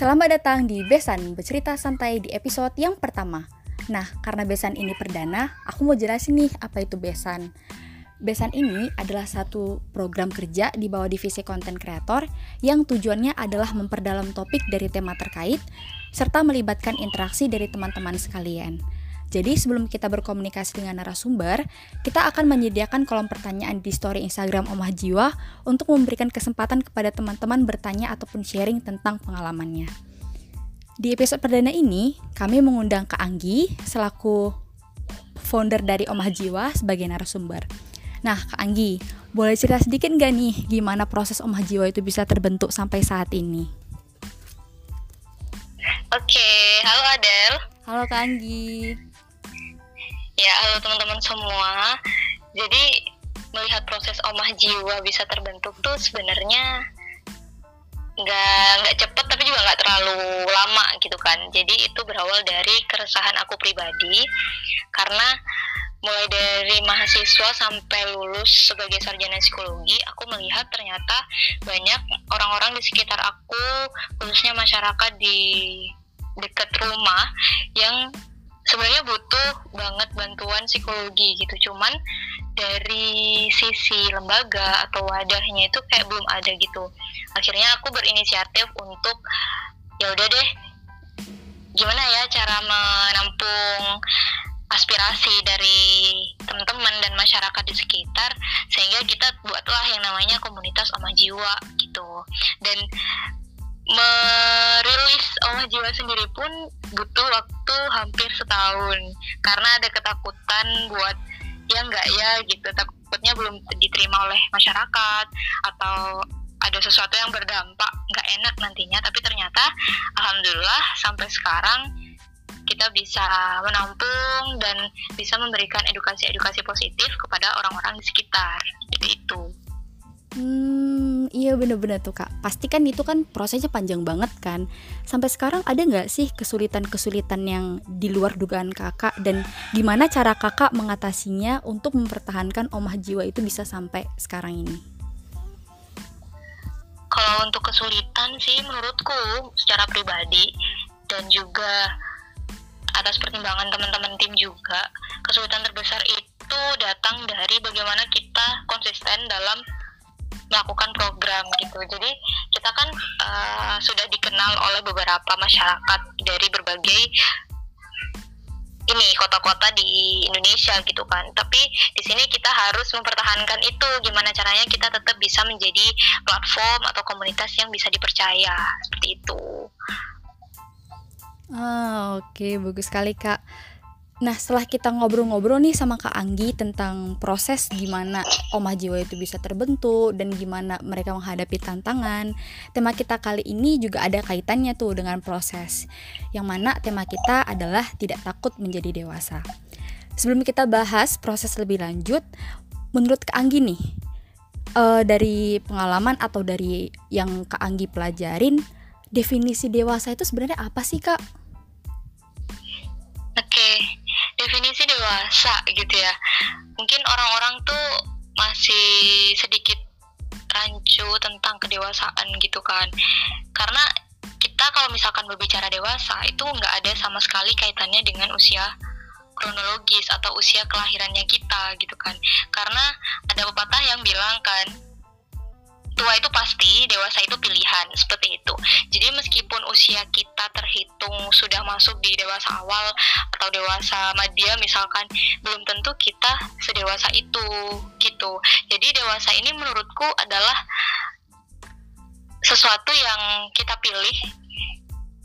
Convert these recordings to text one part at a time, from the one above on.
Selamat datang di Besan bercerita santai di episode yang pertama. Nah, karena Besan ini perdana, aku mau jelasin nih apa itu Besan. Besan ini adalah satu program kerja di bawah divisi konten kreator yang tujuannya adalah memperdalam topik dari tema terkait serta melibatkan interaksi dari teman-teman sekalian. Jadi sebelum kita berkomunikasi dengan narasumber, kita akan menyediakan kolom pertanyaan di story Instagram Omah Jiwa untuk memberikan kesempatan kepada teman-teman bertanya ataupun sharing tentang pengalamannya. Di episode perdana ini, kami mengundang Kak Anggi selaku founder dari Omah Jiwa sebagai narasumber. Nah, Kak Anggi, boleh cerita sedikit nggak nih gimana proses Omah Jiwa itu bisa terbentuk sampai saat ini? Oke, halo Adel. Halo Kak Anggi. Ya, halo teman-teman semua. Jadi melihat proses omah jiwa bisa terbentuk tuh sebenarnya nggak nggak cepet tapi juga nggak terlalu lama gitu kan. Jadi itu berawal dari keresahan aku pribadi karena mulai dari mahasiswa sampai lulus sebagai sarjana psikologi, aku melihat ternyata banyak orang-orang di sekitar aku, khususnya masyarakat di dekat rumah yang sebenarnya butuh banget bantuan psikologi gitu. Cuman dari sisi lembaga atau wadahnya itu kayak belum ada gitu. Akhirnya aku berinisiatif untuk ya udah deh gimana ya cara menampung aspirasi dari teman-teman dan masyarakat di sekitar sehingga kita buatlah yang namanya komunitas Oma Jiwa gitu. Dan merilis Oma Jiwa sendiri pun butuh waktu hampir setahun. Karena ada ketakutan buat ya enggak ya gitu. Takutnya belum diterima oleh masyarakat atau ada sesuatu yang berdampak nggak enak nantinya. Tapi ternyata alhamdulillah sampai sekarang kita bisa menampung dan bisa memberikan edukasi-edukasi positif kepada orang-orang di sekitar. Gitu itu. Hmm, iya bener-bener tuh kak. Pasti kan itu kan prosesnya panjang banget kan. Sampai sekarang ada nggak sih kesulitan-kesulitan yang di luar dugaan kakak dan gimana cara kakak mengatasinya untuk mempertahankan omah jiwa itu bisa sampai sekarang ini? Kalau untuk kesulitan sih menurutku secara pribadi dan juga atas pertimbangan teman-teman tim juga, kesulitan terbesar itu datang dari bagaimana kita konsisten dalam melakukan program gitu. Jadi kita kan uh, sudah dikenal oleh beberapa masyarakat dari berbagai ini kota-kota di Indonesia gitu kan. Tapi di sini kita harus mempertahankan itu. Gimana caranya kita tetap bisa menjadi platform atau komunitas yang bisa dipercaya seperti itu. Ah, oke, okay. bagus sekali Kak. Nah, setelah kita ngobrol-ngobrol nih sama Kak Anggi tentang proses gimana Omah Jiwa itu bisa terbentuk dan gimana mereka menghadapi tantangan, tema kita kali ini juga ada kaitannya tuh dengan proses. Yang mana tema kita adalah tidak takut menjadi dewasa. Sebelum kita bahas proses lebih lanjut, menurut Kak Anggi nih, uh, dari pengalaman atau dari yang Kak Anggi pelajarin, definisi dewasa itu sebenarnya apa sih, Kak? Definisi dewasa gitu ya. Mungkin orang-orang tuh masih sedikit rancu tentang kedewasaan gitu kan. Karena kita kalau misalkan berbicara dewasa itu nggak ada sama sekali kaitannya dengan usia kronologis atau usia kelahirannya kita gitu kan. Karena ada pepatah yang bilang kan tua itu pasti, dewasa itu pilihan, seperti itu. Jadi meskipun usia kita terhitung sudah masuk di dewasa awal atau dewasa media misalkan, belum tentu kita sedewasa itu gitu. Jadi dewasa ini menurutku adalah sesuatu yang kita pilih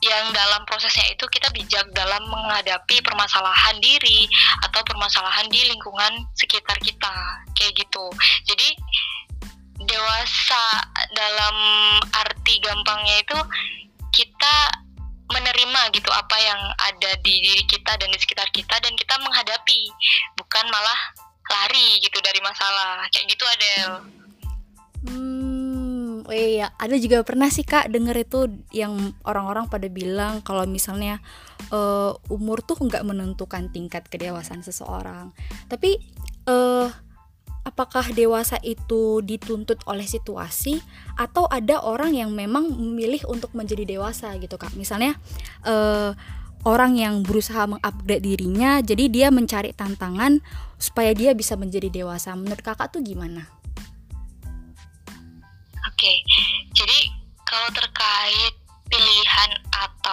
yang dalam prosesnya itu kita bijak dalam menghadapi permasalahan diri atau permasalahan di lingkungan sekitar kita kayak gitu. Jadi dewasa dalam arti gampangnya itu kita menerima gitu apa yang ada di diri kita dan di sekitar kita dan kita menghadapi bukan malah lari gitu dari masalah. Kayak gitu Adel. Hmm, oh iya, ada juga pernah sih kak denger itu yang orang-orang pada bilang kalau misalnya uh, umur tuh nggak menentukan tingkat kedewasaan seseorang, tapi uh, apakah dewasa itu dituntut oleh situasi atau ada orang yang memang memilih untuk menjadi dewasa gitu kak misalnya uh, orang yang berusaha mengupgrade dirinya jadi dia mencari tantangan supaya dia bisa menjadi dewasa menurut kakak tuh gimana? Oke jadi kalau terkait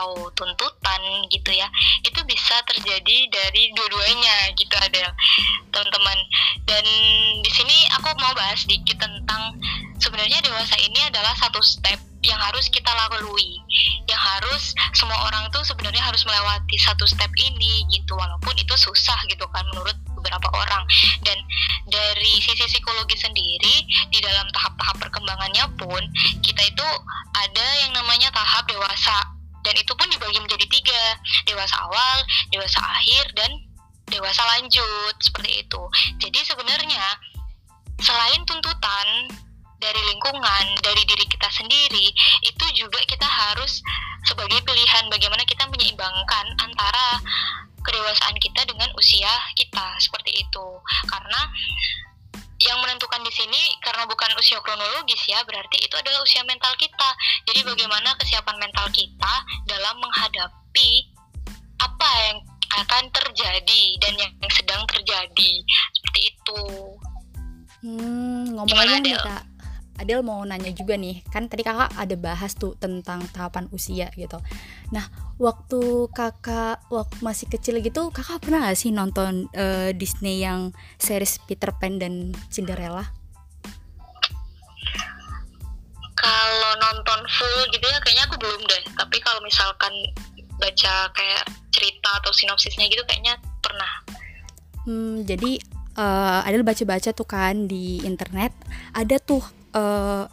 atau tuntutan gitu ya itu bisa terjadi dari dua-duanya gitu ada teman-teman. Dan di sini aku mau bahas sedikit tentang sebenarnya dewasa ini adalah satu step yang harus kita lalui yang harus semua orang tuh sebenarnya harus melewati satu step ini gitu walaupun itu susah gitu kan menurut beberapa orang. Dan dari sisi psikologi sendiri di dalam tahap-tahap perkembangannya pun kita itu ada yang namanya tahap dewasa dan itu pun dibagi menjadi tiga. Dewasa awal dewasa akhir dan dewasa lanjut. Seperti itu. Jadi sebenarnya selain tuntutan dari lingkungan, dari diri kita sendiri, itu juga kita harus sebagai pilihan bagaimana kita menyeimbangkan antara kedewasaan kita dengan usia kita. Seperti itu. Karena menentukan di sini karena bukan usia kronologis ya, berarti itu adalah usia mental kita. Jadi bagaimana kesiapan mental kita dalam menghadapi apa yang akan terjadi dan yang sedang terjadi seperti itu. Hmm, ngomong-ngomong nih kak, Adel mau nanya juga nih, kan tadi kakak ada bahas tuh tentang tahapan usia gitu. Nah, waktu kakak waktu masih kecil gitu, kakak pernah gak sih nonton uh, Disney yang series Peter Pan dan Cinderella? Kalau nonton full gitu ya, kayaknya aku belum deh. Tapi kalau misalkan baca kayak cerita atau sinopsisnya gitu, kayaknya pernah. Hmm, jadi uh, Adel baca-baca tuh kan di internet, ada tuh uh,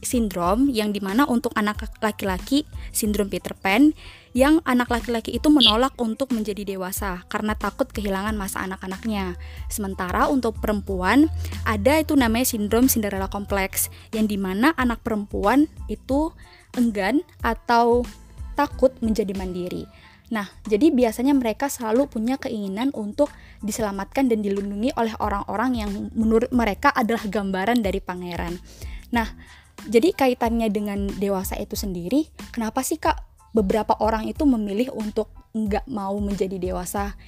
sindrom yang di mana untuk anak laki-laki sindrom Peter Pan yang anak laki-laki itu menolak untuk menjadi dewasa karena takut kehilangan masa anak-anaknya. Sementara untuk perempuan ada itu namanya sindrom Cinderella kompleks yang di mana anak perempuan itu enggan atau takut menjadi mandiri. Nah, jadi biasanya mereka selalu punya keinginan untuk diselamatkan dan dilindungi oleh orang-orang yang menurut mereka adalah gambaran dari pangeran. Nah, jadi kaitannya dengan dewasa itu sendiri, kenapa sih Kak beberapa orang itu memilih untuk nggak mau menjadi dewasa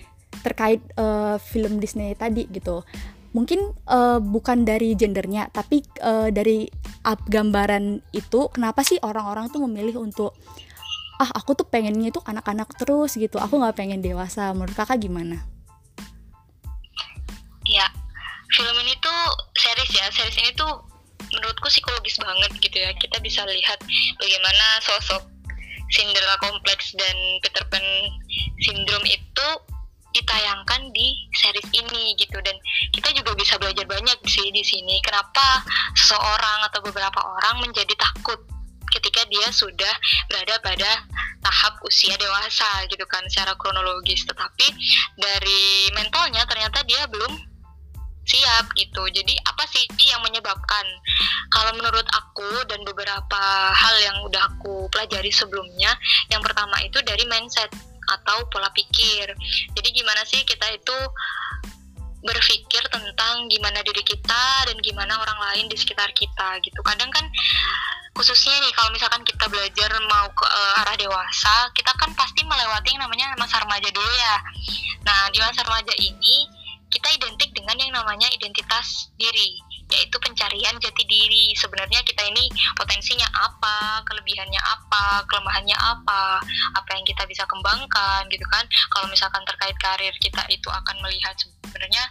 terkait uh, film Disney tadi gitu? Mungkin uh, bukan dari gendernya, tapi uh, dari gambaran itu, kenapa sih orang-orang tuh memilih untuk ah aku tuh pengennya tuh anak-anak terus gitu. Aku nggak pengen dewasa. Menurut kakak gimana? Ya film ini tuh series ya. Series ini tuh menurutku psikologis banget gitu ya. Kita bisa lihat bagaimana sosok Cinderella Complex dan Peter Pan Syndrome itu ditayangkan di series ini gitu. Dan kita juga bisa belajar banyak sih di sini. Kenapa seseorang atau beberapa orang menjadi takut ketika dia sudah berada pada tahap usia dewasa gitu kan secara kronologis. Tetapi dari mentalnya ternyata dia belum siap gitu. Jadi apa sih yang menyebabkan? Kalau menurut aku dan beberapa hal yang udah aku pelajari sebelumnya yang pertama itu dari mindset atau pola pikir. Jadi gimana sih kita itu berpikir tentang gimana diri kita dan gimana orang lain di sekitar kita gitu. Kadang kan khususnya nih kalau misalkan kita belajar mau ke uh, arah dewasa kita kan pasti melewati yang namanya masa remaja dulu ya. Nah di masa remaja ini kita identik dengan yang namanya identitas diri yaitu pencarian jati diri. Sebenarnya kita ini potensinya apa kelebihannya apa kelemahannya apa apa yang kita bisa kembangkan gitu kan. Kalau misalkan terkait karir kita itu akan melihat sebenarnya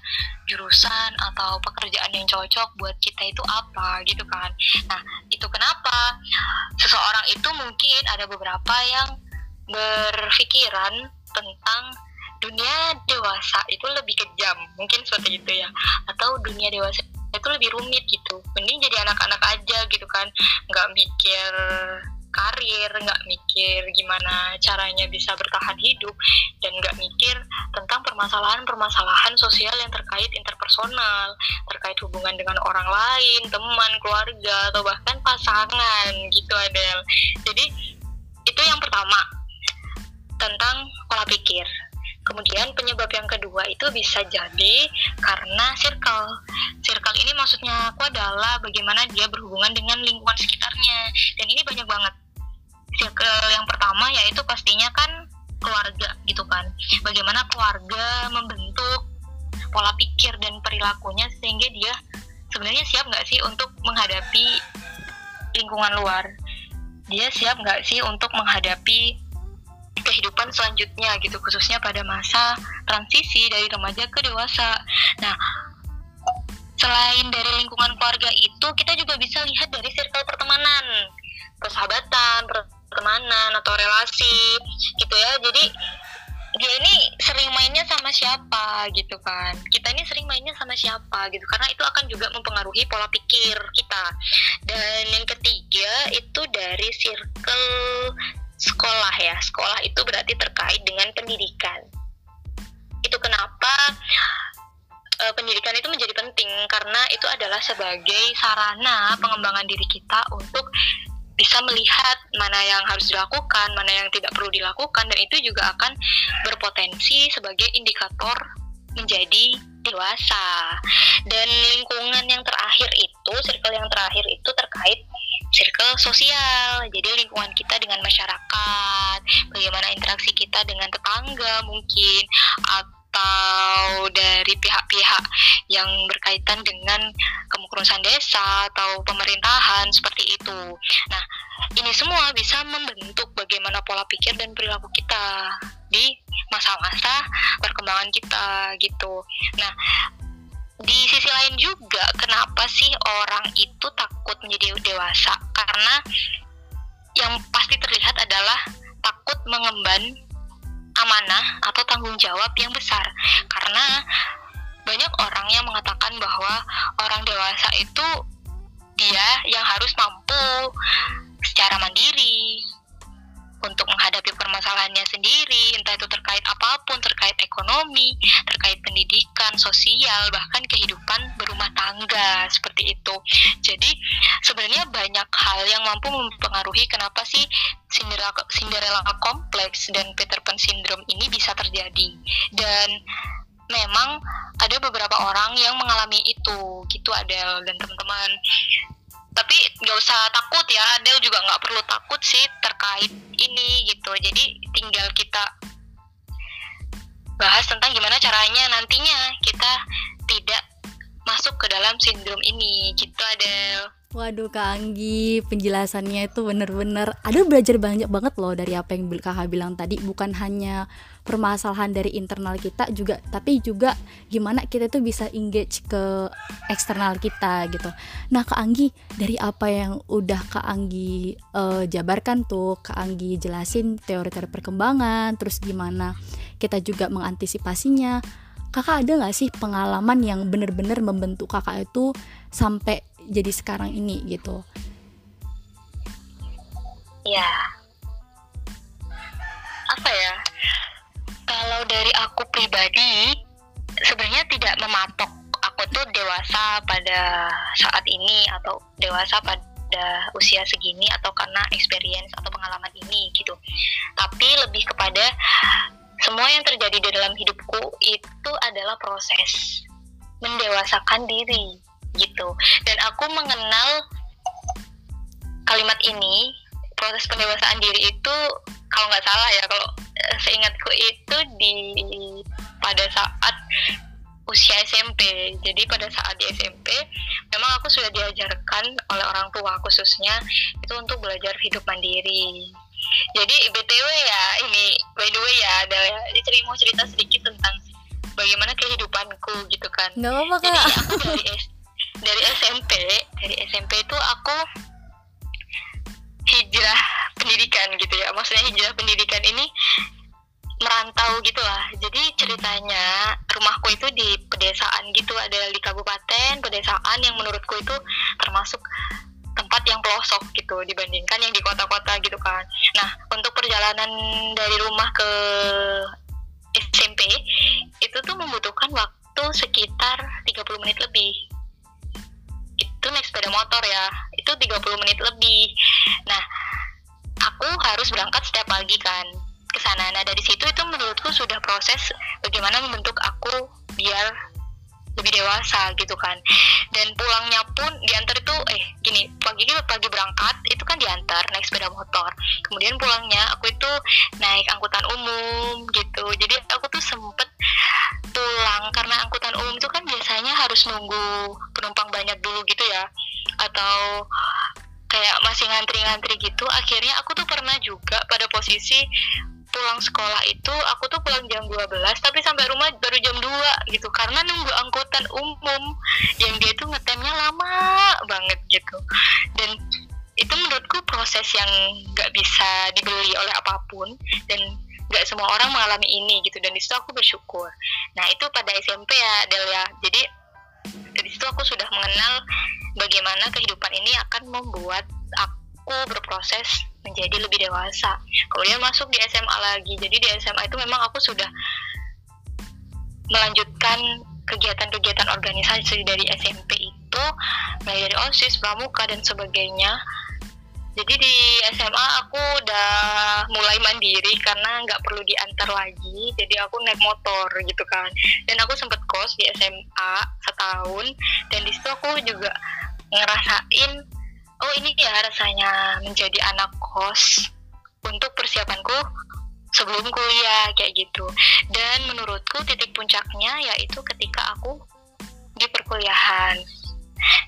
jurusan atau pekerjaan yang cocok buat kita itu apa gitu kan. Nah itu kenapa? Seseorang itu mungkin ada beberapa yang berpikiran tentang dunia dewasa itu lebih kejam mungkin seperti itu ya. Atau dunia dewasa itu lebih rumit gitu. Mending jadi anak-anak aja gitu kan. Nggak mikir karir nggak mikir gimana caranya bisa bertahan hidup dan nggak mikir tentang permasalahan-permasalahan sosial yang terkait interpersonal terkait hubungan dengan orang lain teman keluarga atau bahkan pasangan gitu Adel jadi itu yang pertama tentang pola pikir Kemudian penyebab yang kedua itu bisa jadi karena circle. Circle ini maksudnya aku adalah bagaimana dia berhubungan dengan lingkungan sekitarnya. Dan ini banyak banget. Circle yang pertama yaitu pastinya kan keluarga gitu kan. Bagaimana keluarga membentuk pola pikir dan perilakunya sehingga dia sebenarnya siap nggak sih untuk menghadapi lingkungan luar? Dia siap nggak sih untuk menghadapi kehidupan selanjutnya gitu khususnya pada masa transisi dari remaja ke dewasa. Nah selain dari lingkungan keluarga itu kita juga bisa lihat dari circle pertemanan persahabatan pertemanan atau relasi gitu ya. Jadi dia ini sering mainnya sama siapa gitu kan. Kita ini sering mainnya sama siapa gitu karena itu akan juga mempengaruhi pola pikir kita. Dan yang ketiga itu dari circle sekolah ya. Sekolah itu berarti terkait dengan pendidikan. Itu kenapa uh, pendidikan itu menjadi penting? Karena itu adalah sebagai sarana pengembangan diri kita untuk bisa melihat mana yang harus dilakukan, mana yang tidak perlu dilakukan, dan itu juga akan berpotensi sebagai indikator menjadi dewasa. Dan lingkungan yang terakhir itu, circle yang terakhir itu terkait circle sosial. Jadi lingkungan kita dengan masyarakat, bagaimana interaksi kita dengan tetangga mungkin, atau dari pihak-pihak yang berkaitan dengan kemukurusan desa atau pemerintahan seperti itu. Nah, ini semua bisa membentuk bagaimana pola pikir dan perilaku kita di masa-masa perkembangan kita gitu. Nah, di sisi lain juga kenapa sih orang itu takut menjadi dewasa? Karena yang pasti terlihat adalah takut mengemban amanah atau tanggung jawab yang besar karena banyak orang yang mengatakan bahwa orang dewasa itu dia yang harus mampu secara mandiri untuk menghadapi permasalahannya sendiri, entah itu terkait apa pun, terkait ekonomi, terkait pendidikan, sosial, bahkan kehidupan berumah tangga seperti itu. Jadi sebenarnya banyak hal yang mampu mempengaruhi kenapa sih Cinderella, Cinderella kompleks dan Peter Pan syndrome ini bisa terjadi. Dan memang ada beberapa orang yang mengalami itu, gitu Adele dan teman-teman tapi nggak usah takut ya Adel juga nggak perlu takut sih terkait ini gitu. Jadi tinggal kita bahas tentang gimana caranya nantinya kita tidak masuk ke dalam sindrom ini. Gitu Adel. Waduh Kak Anggi, penjelasannya itu bener-bener. Ada belajar banyak banget loh dari apa yang kakak bilang tadi. Bukan hanya permasalahan dari internal kita juga Tapi juga gimana kita tuh bisa engage ke eksternal kita gitu. Nah Kak Anggi, dari apa yang udah Kak Anggi uh, jabarkan tuh Kak Anggi jelasin teori-teori perkembangan Terus gimana kita juga mengantisipasinya. Kakak ada gak sih pengalaman yang bener-bener membentuk kakak itu sampai jadi sekarang ini gitu? Ya apa ya kalau dari aku pribadi sebenarnya tidak mematok. Aku tuh dewasa pada saat ini atau dewasa pada usia segini atau karena experience atau pengalaman ini gitu. Tapi lebih kepada semua yang terjadi di dalam hidupku itu adalah proses mendewasakan diri gitu. Dan aku mengenal kalimat ini proses pendewasaan diri itu kalau nggak salah ya kalau eh, seingatku itu di pada saat usia SMP jadi pada saat di SMP memang aku sudah diajarkan oleh orang tua khususnya itu untuk belajar hidup mandiri. Jadi btw ya ini by the way ya ada jadi mau cerita sedikit tentang bagaimana kehidupanku gitu kan. Apa-apa kak. jadi aku dari dari SMP dari SMP itu aku hijrah pendidikan gitu ya. Maksudnya hijrah pendidikan ini merantau gitulah jadi ceritanya rumahku itu di pedesaan gitu ada di kabupaten pedesaan yang menurutku itu termasuk tempat yang pelosok gitu dibandingkan yang di kota-kota gitu kan. Nah untuk perjalanan dari rumah ke SMP itu tuh membutuhkan waktu sekitar 30 menit lebih. Itu naik sepeda motor ya. Itu 30 menit lebih. Nah aku harus berangkat setiap pagi kan ke sana. Nah dari situ itu menurutku sudah proses bagaimana membentuk aku biar lebih dewasa gitu kan. Dan pulangnya pun diantar itu eh gini pagi pagi berangkat itu kan diantar naik sepeda motor. Kemudian pulangnya aku itu naik angkutan umum gitu. Jadi aku tuh sempet pulang karena angkutan umum itu kan biasanya harus nunggu penumpang banyak dulu gitu ya. Atau kayak masih ngantri-ngantri gitu akhirnya aku tuh pernah juga pada posisi pulang sekolah itu aku tuh pulang jam 12 tapi sampai rumah baru jam 2 gitu karena nunggu angkutan umum. Yang dia tuh ngetemnya lama banget gitu. Dan itu menurutku proses yang nggak bisa dibeli oleh apa pun dan nggak semua orang mengalami ini gitu dan di situ aku bersyukur. Nah itu pada SMP ya Delia jadi dari situ aku sudah mengenal bagaimana kehidupan ini akan membuat aku berproses menjadi lebih dewasa. Kemudian masuk di SMA lagi. Jadi di SMA itu memang aku sudah melanjutkan kegiatan-kegiatan organisasi dari SMP itu mulai dari OSIS, Pramuka dan sebagainya jadi di SMA aku udah mulai mandiri karena nggak perlu diantar lagi. Jadi aku naik motor gitu kan. Dan aku sempet kos di SMA setahun. Dan di situ aku juga ngerasain oh ini ya rasanya menjadi anak kos untuk persiapanku sebelum kuliah kayak gitu. Dan menurutku titik puncaknya yaitu ketika aku di perkuliahan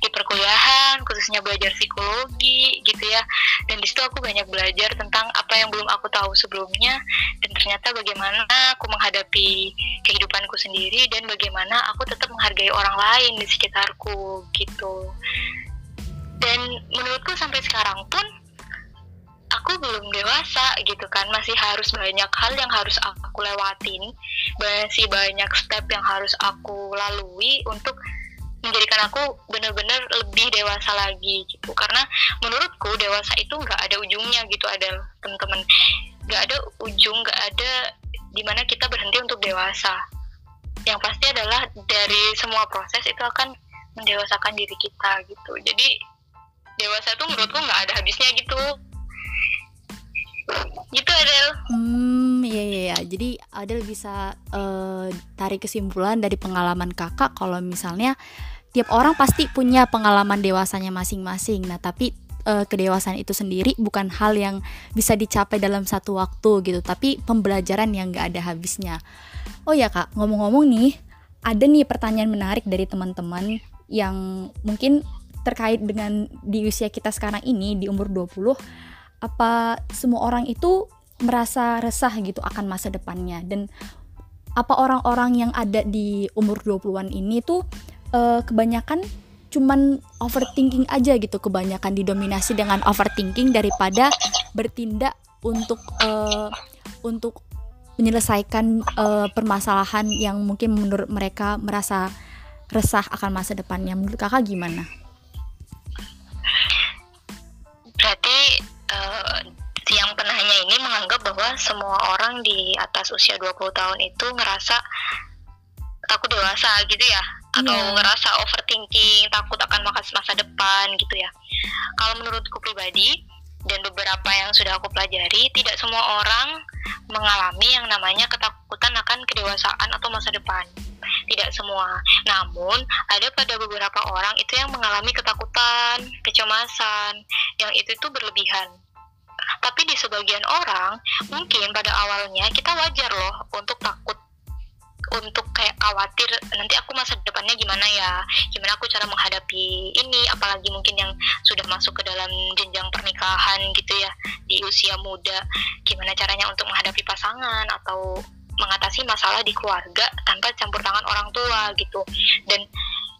di perkuliahan khususnya belajar psikologi gitu ya. Dan di situ aku banyak belajar tentang apa yang belum aku tahu sebelumnya dan ternyata bagaimana aku menghadapi kehidupanku sendiri dan bagaimana aku tetap menghargai orang lain di sekitarku gitu. Dan menurutku sampai sekarang pun aku belum dewasa gitu kan. Masih harus banyak hal yang harus aku lewatin masih banyak step yang harus aku lalui untuk menjadikan aku benar-benar lebih dewasa lagi gitu. Karena menurutku dewasa itu nggak ada ujungnya gitu. Ada teman-teman nggak ada ujung nggak ada di mana kita berhenti untuk dewasa. Yang pasti adalah dari semua proses itu akan mendewasakan diri kita gitu. Jadi dewasa tuh menurutku nggak ada habisnya gitu. Gitu Adel. Hmm iya iya ya. jadi Adel bisa uh, tarik kesimpulan dari pengalaman kakak kalau misalnya tiap orang pasti punya pengalaman dewasanya masing-masing. Nah tapi uh, kedewasaan itu sendiri bukan hal yang bisa dicapai dalam satu waktu gitu tapi pembelajaran yang nggak ada habisnya. Oh ya kak ngomong-ngomong nih ada nih pertanyaan menarik dari teman-teman yang mungkin terkait dengan di usia kita sekarang ini di umur 20 apa semua orang itu merasa resah gitu akan masa depannya? Dan apa orang-orang yang ada di umur 20-an ini tuh uh, kebanyakan cuman overthinking aja gitu kebanyakan didominasi dengan overthinking daripada bertindak untuk uh, untuk menyelesaikan uh, permasalahan yang mungkin menurut mereka merasa resah akan masa depannya menurut kakak gimana? berarti uh, yang penanya ini menganggap bahwa semua orang di atas usia 20 tahun itu ngerasa takut dewasa gitu ya atau yeah. ngerasa overthinking takut akan masa depan gitu ya kalau menurutku pribadi dan beberapa yang sudah aku pelajari tidak semua orang mengalami yang namanya ketakutan akan kedewasaan atau masa depan tidak semua. Namun, ada pada beberapa orang itu yang mengalami ketakutan, kecemasan, yang itu itu berlebihan. Tapi di sebagian orang, mungkin pada awalnya kita wajar loh untuk takut untuk kayak khawatir nanti aku masa depannya gimana ya? Gimana aku cara menghadapi ini? Apalagi mungkin yang sudah masuk ke dalam jenjang pernikahan gitu ya di usia muda. Gimana caranya untuk menghadapi pasangan atau mengatasi masalah di keluarga tanpa campur tangan orang tua gitu. Dan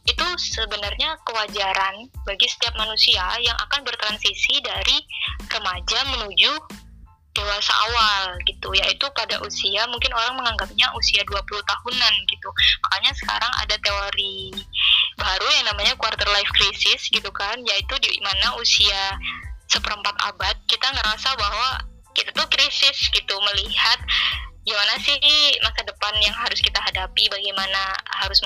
itu sebenarnya kewajaran bagi setiap manusia yang akan bertransisi dari remaja menuju dewasa awal gitu yaitu pada usia mungkin orang menganggapnya usia 20 tahunan gitu. Makanya sekarang ada teori baru yang namanya quarter life crisis gitu kan yaitu di mana usia seperempat abad kita ngerasa bahwa kita tuh krisis gitu melihat gimana sih masa depan yang harus kita hadapi bagaimana harus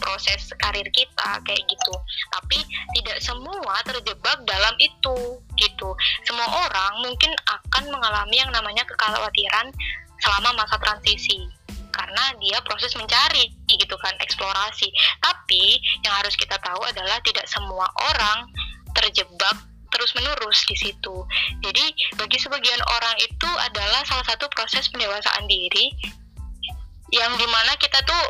memproses karir kita kayak gitu. Tapi tidak semua terjebak dalam itu gitu. Semua orang mungkin akan mengalami yang namanya kekhawatiran selama masa transisi. Karena dia proses mencari gitu kan eksplorasi. Tapi yang harus kita tahu adalah tidak semua orang terjebak terus menerus di situ. Jadi bagi sebagian orang itu adalah salah satu proses pendewasaan diri yang di mana kita tuh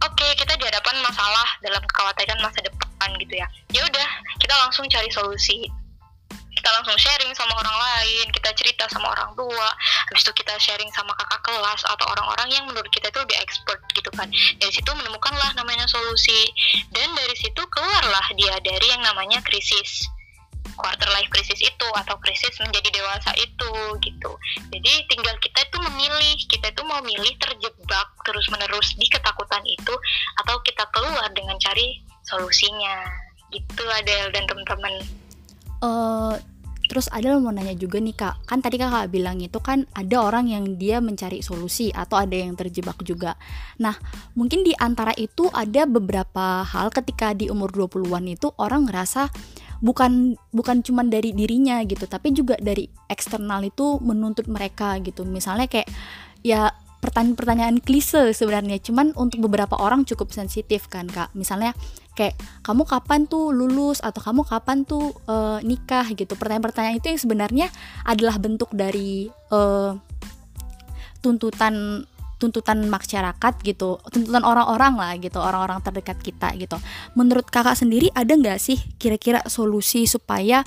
oke okay, kita dihadapan masalah dalam kekhawatiran masa depan gitu ya. Ya udah kita langsung cari solusi kita langsung sharing sama orang lain, kita cerita sama orang tua, habis itu kita sharing sama kakak kelas atau orang-orang yang menurut kita itu lebih expert gitu kan. Dari situ menemukanlah namanya solusi dan dari situ keluarlah dia dari yang namanya krisis quarter life crisis itu atau krisis menjadi dewasa itu gitu. Jadi tinggal kita itu memilih, kita itu mau milih terjebak terus menerus di ketakutan itu atau kita keluar dengan cari solusinya. Gitu Adel dan teman-teman. Uh, Terus ada mau nanya juga nih kak, kan tadi kakak bilang itu kan ada orang yang dia mencari solusi atau ada yang terjebak juga. Nah, mungkin di antara itu ada beberapa hal ketika di umur 20-an itu orang ngerasa bukan bukan cuma dari dirinya gitu, tapi juga dari eksternal itu menuntut mereka gitu. Misalnya kayak ya pertanyaan-pertanyaan klise sebenarnya cuman untuk beberapa orang cukup sensitif kan kak. Misalnya kayak kamu kapan tuh lulus? Atau kamu kapan tuh uh, nikah? gitu. Pertanyaan-pertanyaan itu yang sebenarnya adalah bentuk dari uh, tuntutan tuntutan masyarakat gitu tuntutan orang-orang lah gitu orang-orang terdekat kita gitu menurut kakak sendiri ada nggak sih kira-kira solusi supaya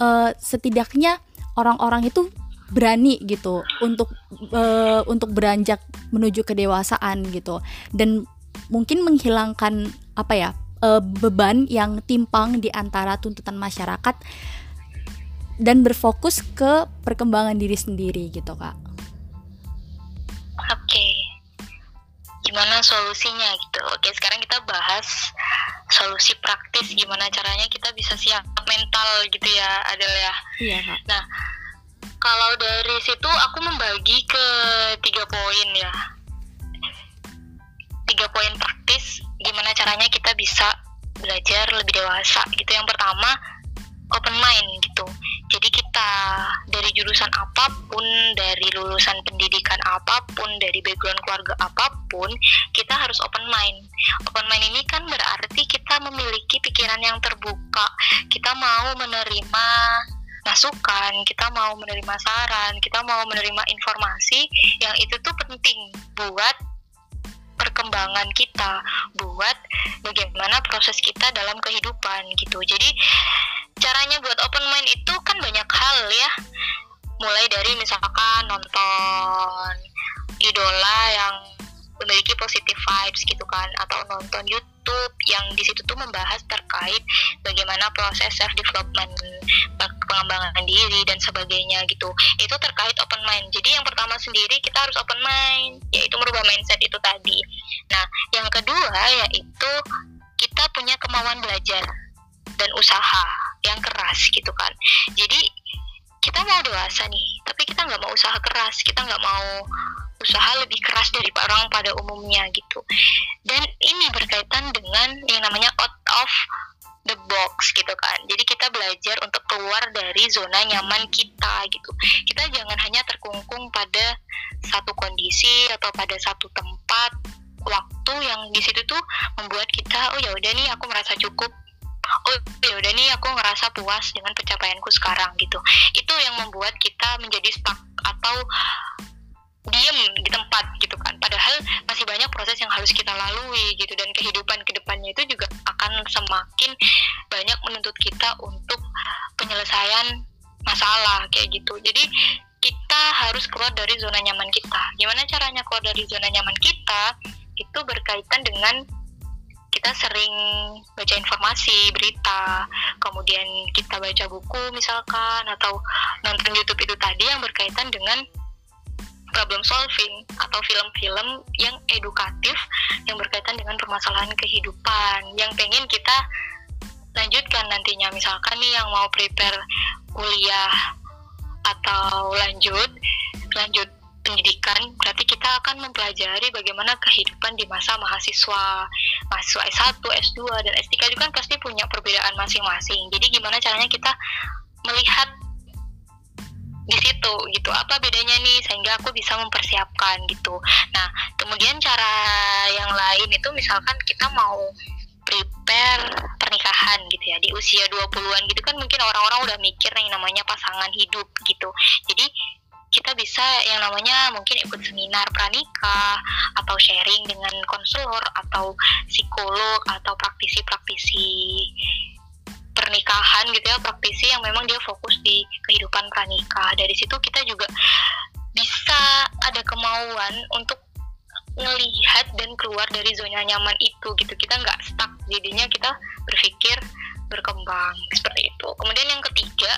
uh, setidaknya orang-orang itu berani gitu untuk uh, untuk beranjak menuju kedewasaan gitu dan mungkin menghilangkan apa ya uh, beban yang timpang di antara tuntutan masyarakat dan berfokus ke perkembangan diri sendiri gitu kak. Oke, gimana solusinya gitu? Oke, sekarang kita bahas solusi praktis gimana caranya kita bisa siap mental gitu ya, Adel ya. Iya kak. Nah kalau dari situ aku membagi ke tiga poin ya tiga poin praktis gimana caranya kita bisa belajar lebih dewasa gitu yang pertama open mind gitu jadi kita dari jurusan apa pun dari lulusan pendidikan apa pun dari background keluarga apa pun kita harus open mind. Open mind ini kan berarti kita memiliki pikiran yang terbuka. Kita mau menerima masukan, kita mau menerima saran, kita mau menerima informasi yang itu tuh penting buat perkembangan kita, buat bagaimana proses kita dalam kehidupan gitu. Jadi caranya buat open mind itu kan banyak hal ya. Mulai dari misalkan nonton idola yang memiliki positive vibes gitu kan atau nonton YouTube yang di situ tuh membahas terkait bagaimana proses self development pengembangan diri dan sebagainya gitu. Itu terkait open mind. Jadi yang pertama sendiri kita harus open mind yaitu merubah mindset itu tadi. Nah yang kedua yaitu kita punya kemauan belajar dan usaha yang keras gitu kan. Jadi kita mau dewasa nih tapi kita nggak mau usaha keras. Kita nggak mau usaha lebih keras dari orang pada umumnya gitu. Dan ini berkaitan dengan yang namanya out of the box gitu kan. Jadi kita belajar untuk keluar dari zona nyaman kita gitu. Kita jangan hanya terkungkung pada satu kondisi atau pada satu tempat waktu yang di situ tuh membuat kita oh ya udah nih aku merasa cukup oh ya udah nih aku ngerasa puas dengan pencapaianku sekarang gitu itu yang membuat kita menjadi stuck atau diem di tempat gitu kan padahal masih banyak proses yang harus kita lalui gitu. Dan kehidupan ke depannya itu juga akan semakin banyak menuntut kita untuk penyelesaian masalah kayak gitu. Jadi kita harus keluar dari zona nyaman kita. Gimana caranya keluar dari zona nyaman kita? Itu berkaitan dengan kita sering baca informasi, berita, kemudian kita baca buku misalkan atau nonton YouTube itu tadi yang berkaitan dengan problem solving atau film-film yang edukatif yang berkaitan dengan permasalahan kehidupan yang pengen kita lanjutkan nantinya. Misalkan nih yang mau prepare kuliah atau lanjut lanjut pendidikan berarti kita akan mempelajari bagaimana kehidupan di masa mahasiswa mahasiswa S1, S2 dan S3 juga kan pasti punya perbedaan masing-masing. Jadi gimana caranya kita melihat di situ itu gitu. Apa bedanya nih sehingga aku bisa mempersiapkan gitu. Nah kemudian cara yang lain itu misalkan kita mau prepare pernikahan gitu ya. Di usia 20-an gitu kan mungkin orang-orang udah mikir yang namanya pasangan hidup gitu. Jadi kita bisa yang namanya mungkin ikut seminar pranikah atau sharing dengan konselor atau psikolog atau praktisi-praktisi pernikahan gitu ya praktisi yang memang dia fokus di kehidupan pranikah. Dari situ kita juga bisa ada kemauan untuk ngelihat dan keluar dari zona nyaman itu gitu. Kita nggak stuck jadinya kita berpikir berkembang seperti itu. Kemudian yang ketiga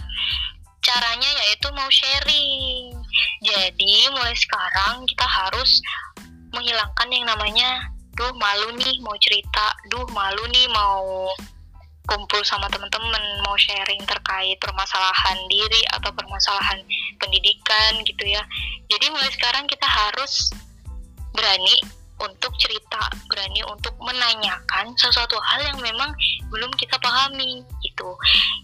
caranya yaitu mau sharing. Jadi mulai sekarang kita harus menghilangkan yang namanya duh malu nih mau cerita. Duh malu nih mau kumpul sama teman-teman mau sharing terkait permasalahan diri atau permasalahan pendidikan gitu ya. Jadi mulai sekarang kita harus berani untuk cerita, berani untuk menanyakan sesuatu hal yang memang belum kita pahami gitu.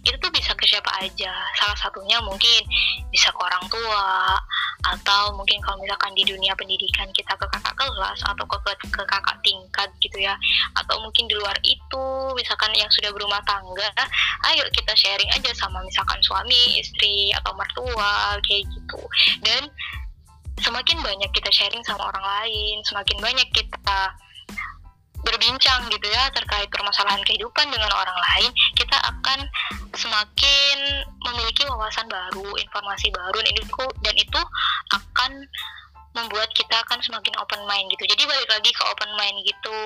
Itu tuh bisa ke siapa aja. Salah satunya mungkin bisa ke orang tua atau mungkin kalau misalkan di dunia pendidikan kita ke kakak kelas atau ke, ke, ke kakak tingkat gitu ya. Atau mungkin di luar itu misalkan yang sudah berumah tangga, ayo kita sharing aja sama misalkan suami, istri atau mertua kayak gitu. Dan semakin banyak kita sharing sama orang lain, semakin banyak kita berbincang gitu ya terkait permasalahan kehidupan dengan orang lain, kita akan semakin memiliki wawasan baru, informasi baru dan itu akan membuat kita akan semakin open mind gitu. Jadi balik lagi ke open mind gitu.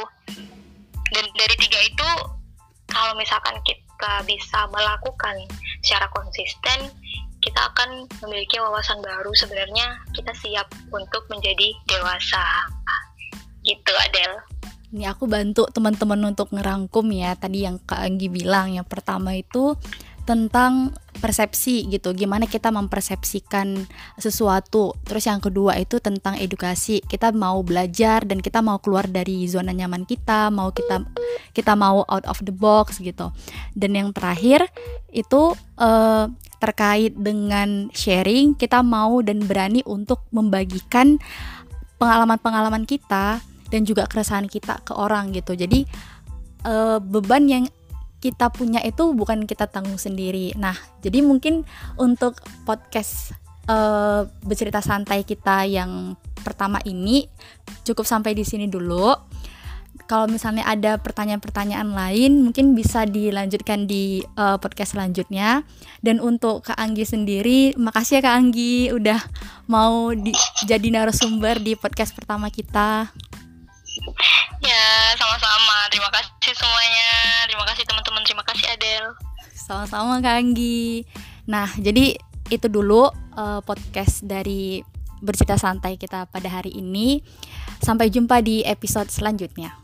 Dan dari tiga itu kalau misalkan kita bisa melakukan secara konsisten, kita akan memiliki wawasan baru sebenarnya. Kita siap untuk menjadi dewasa. Gitu Adel ini aku bantu teman-teman untuk ngerangkum ya tadi yang Kak Anggi bilang. Yang pertama itu tentang persepsi gitu. Gimana kita mempersepsikan sesuatu. Terus yang kedua itu tentang edukasi. Kita mau belajar dan kita mau keluar dari zona nyaman kita mau kita kita mau out of the box gitu. Dan yang terakhir itu uh, terkait dengan sharing, kita mau dan berani untuk membagikan pengalaman-pengalaman kita dan juga keresahan kita ke orang gitu. Jadi uh, beban yang kita punya itu bukan kita tanggung sendiri. Nah, jadi mungkin untuk podcast uh, bercerita santai kita yang pertama ini cukup sampai di sini dulu. Kalau misalnya ada pertanyaan-pertanyaan lain mungkin bisa dilanjutkan di uh, podcast selanjutnya. Dan untuk Kak Anggi sendiri makasih ya Kak Anggi udah mau di, jadi narasumber di podcast pertama kita ya sama-sama. Terima kasih semuanya. Terima kasih teman-teman. Terima kasih Adel sama-sama Kak Anggi. Nah jadi itu dulu uh, podcast dari bercerita santai kita pada hari ini. Sampai jumpa di episode selanjutnya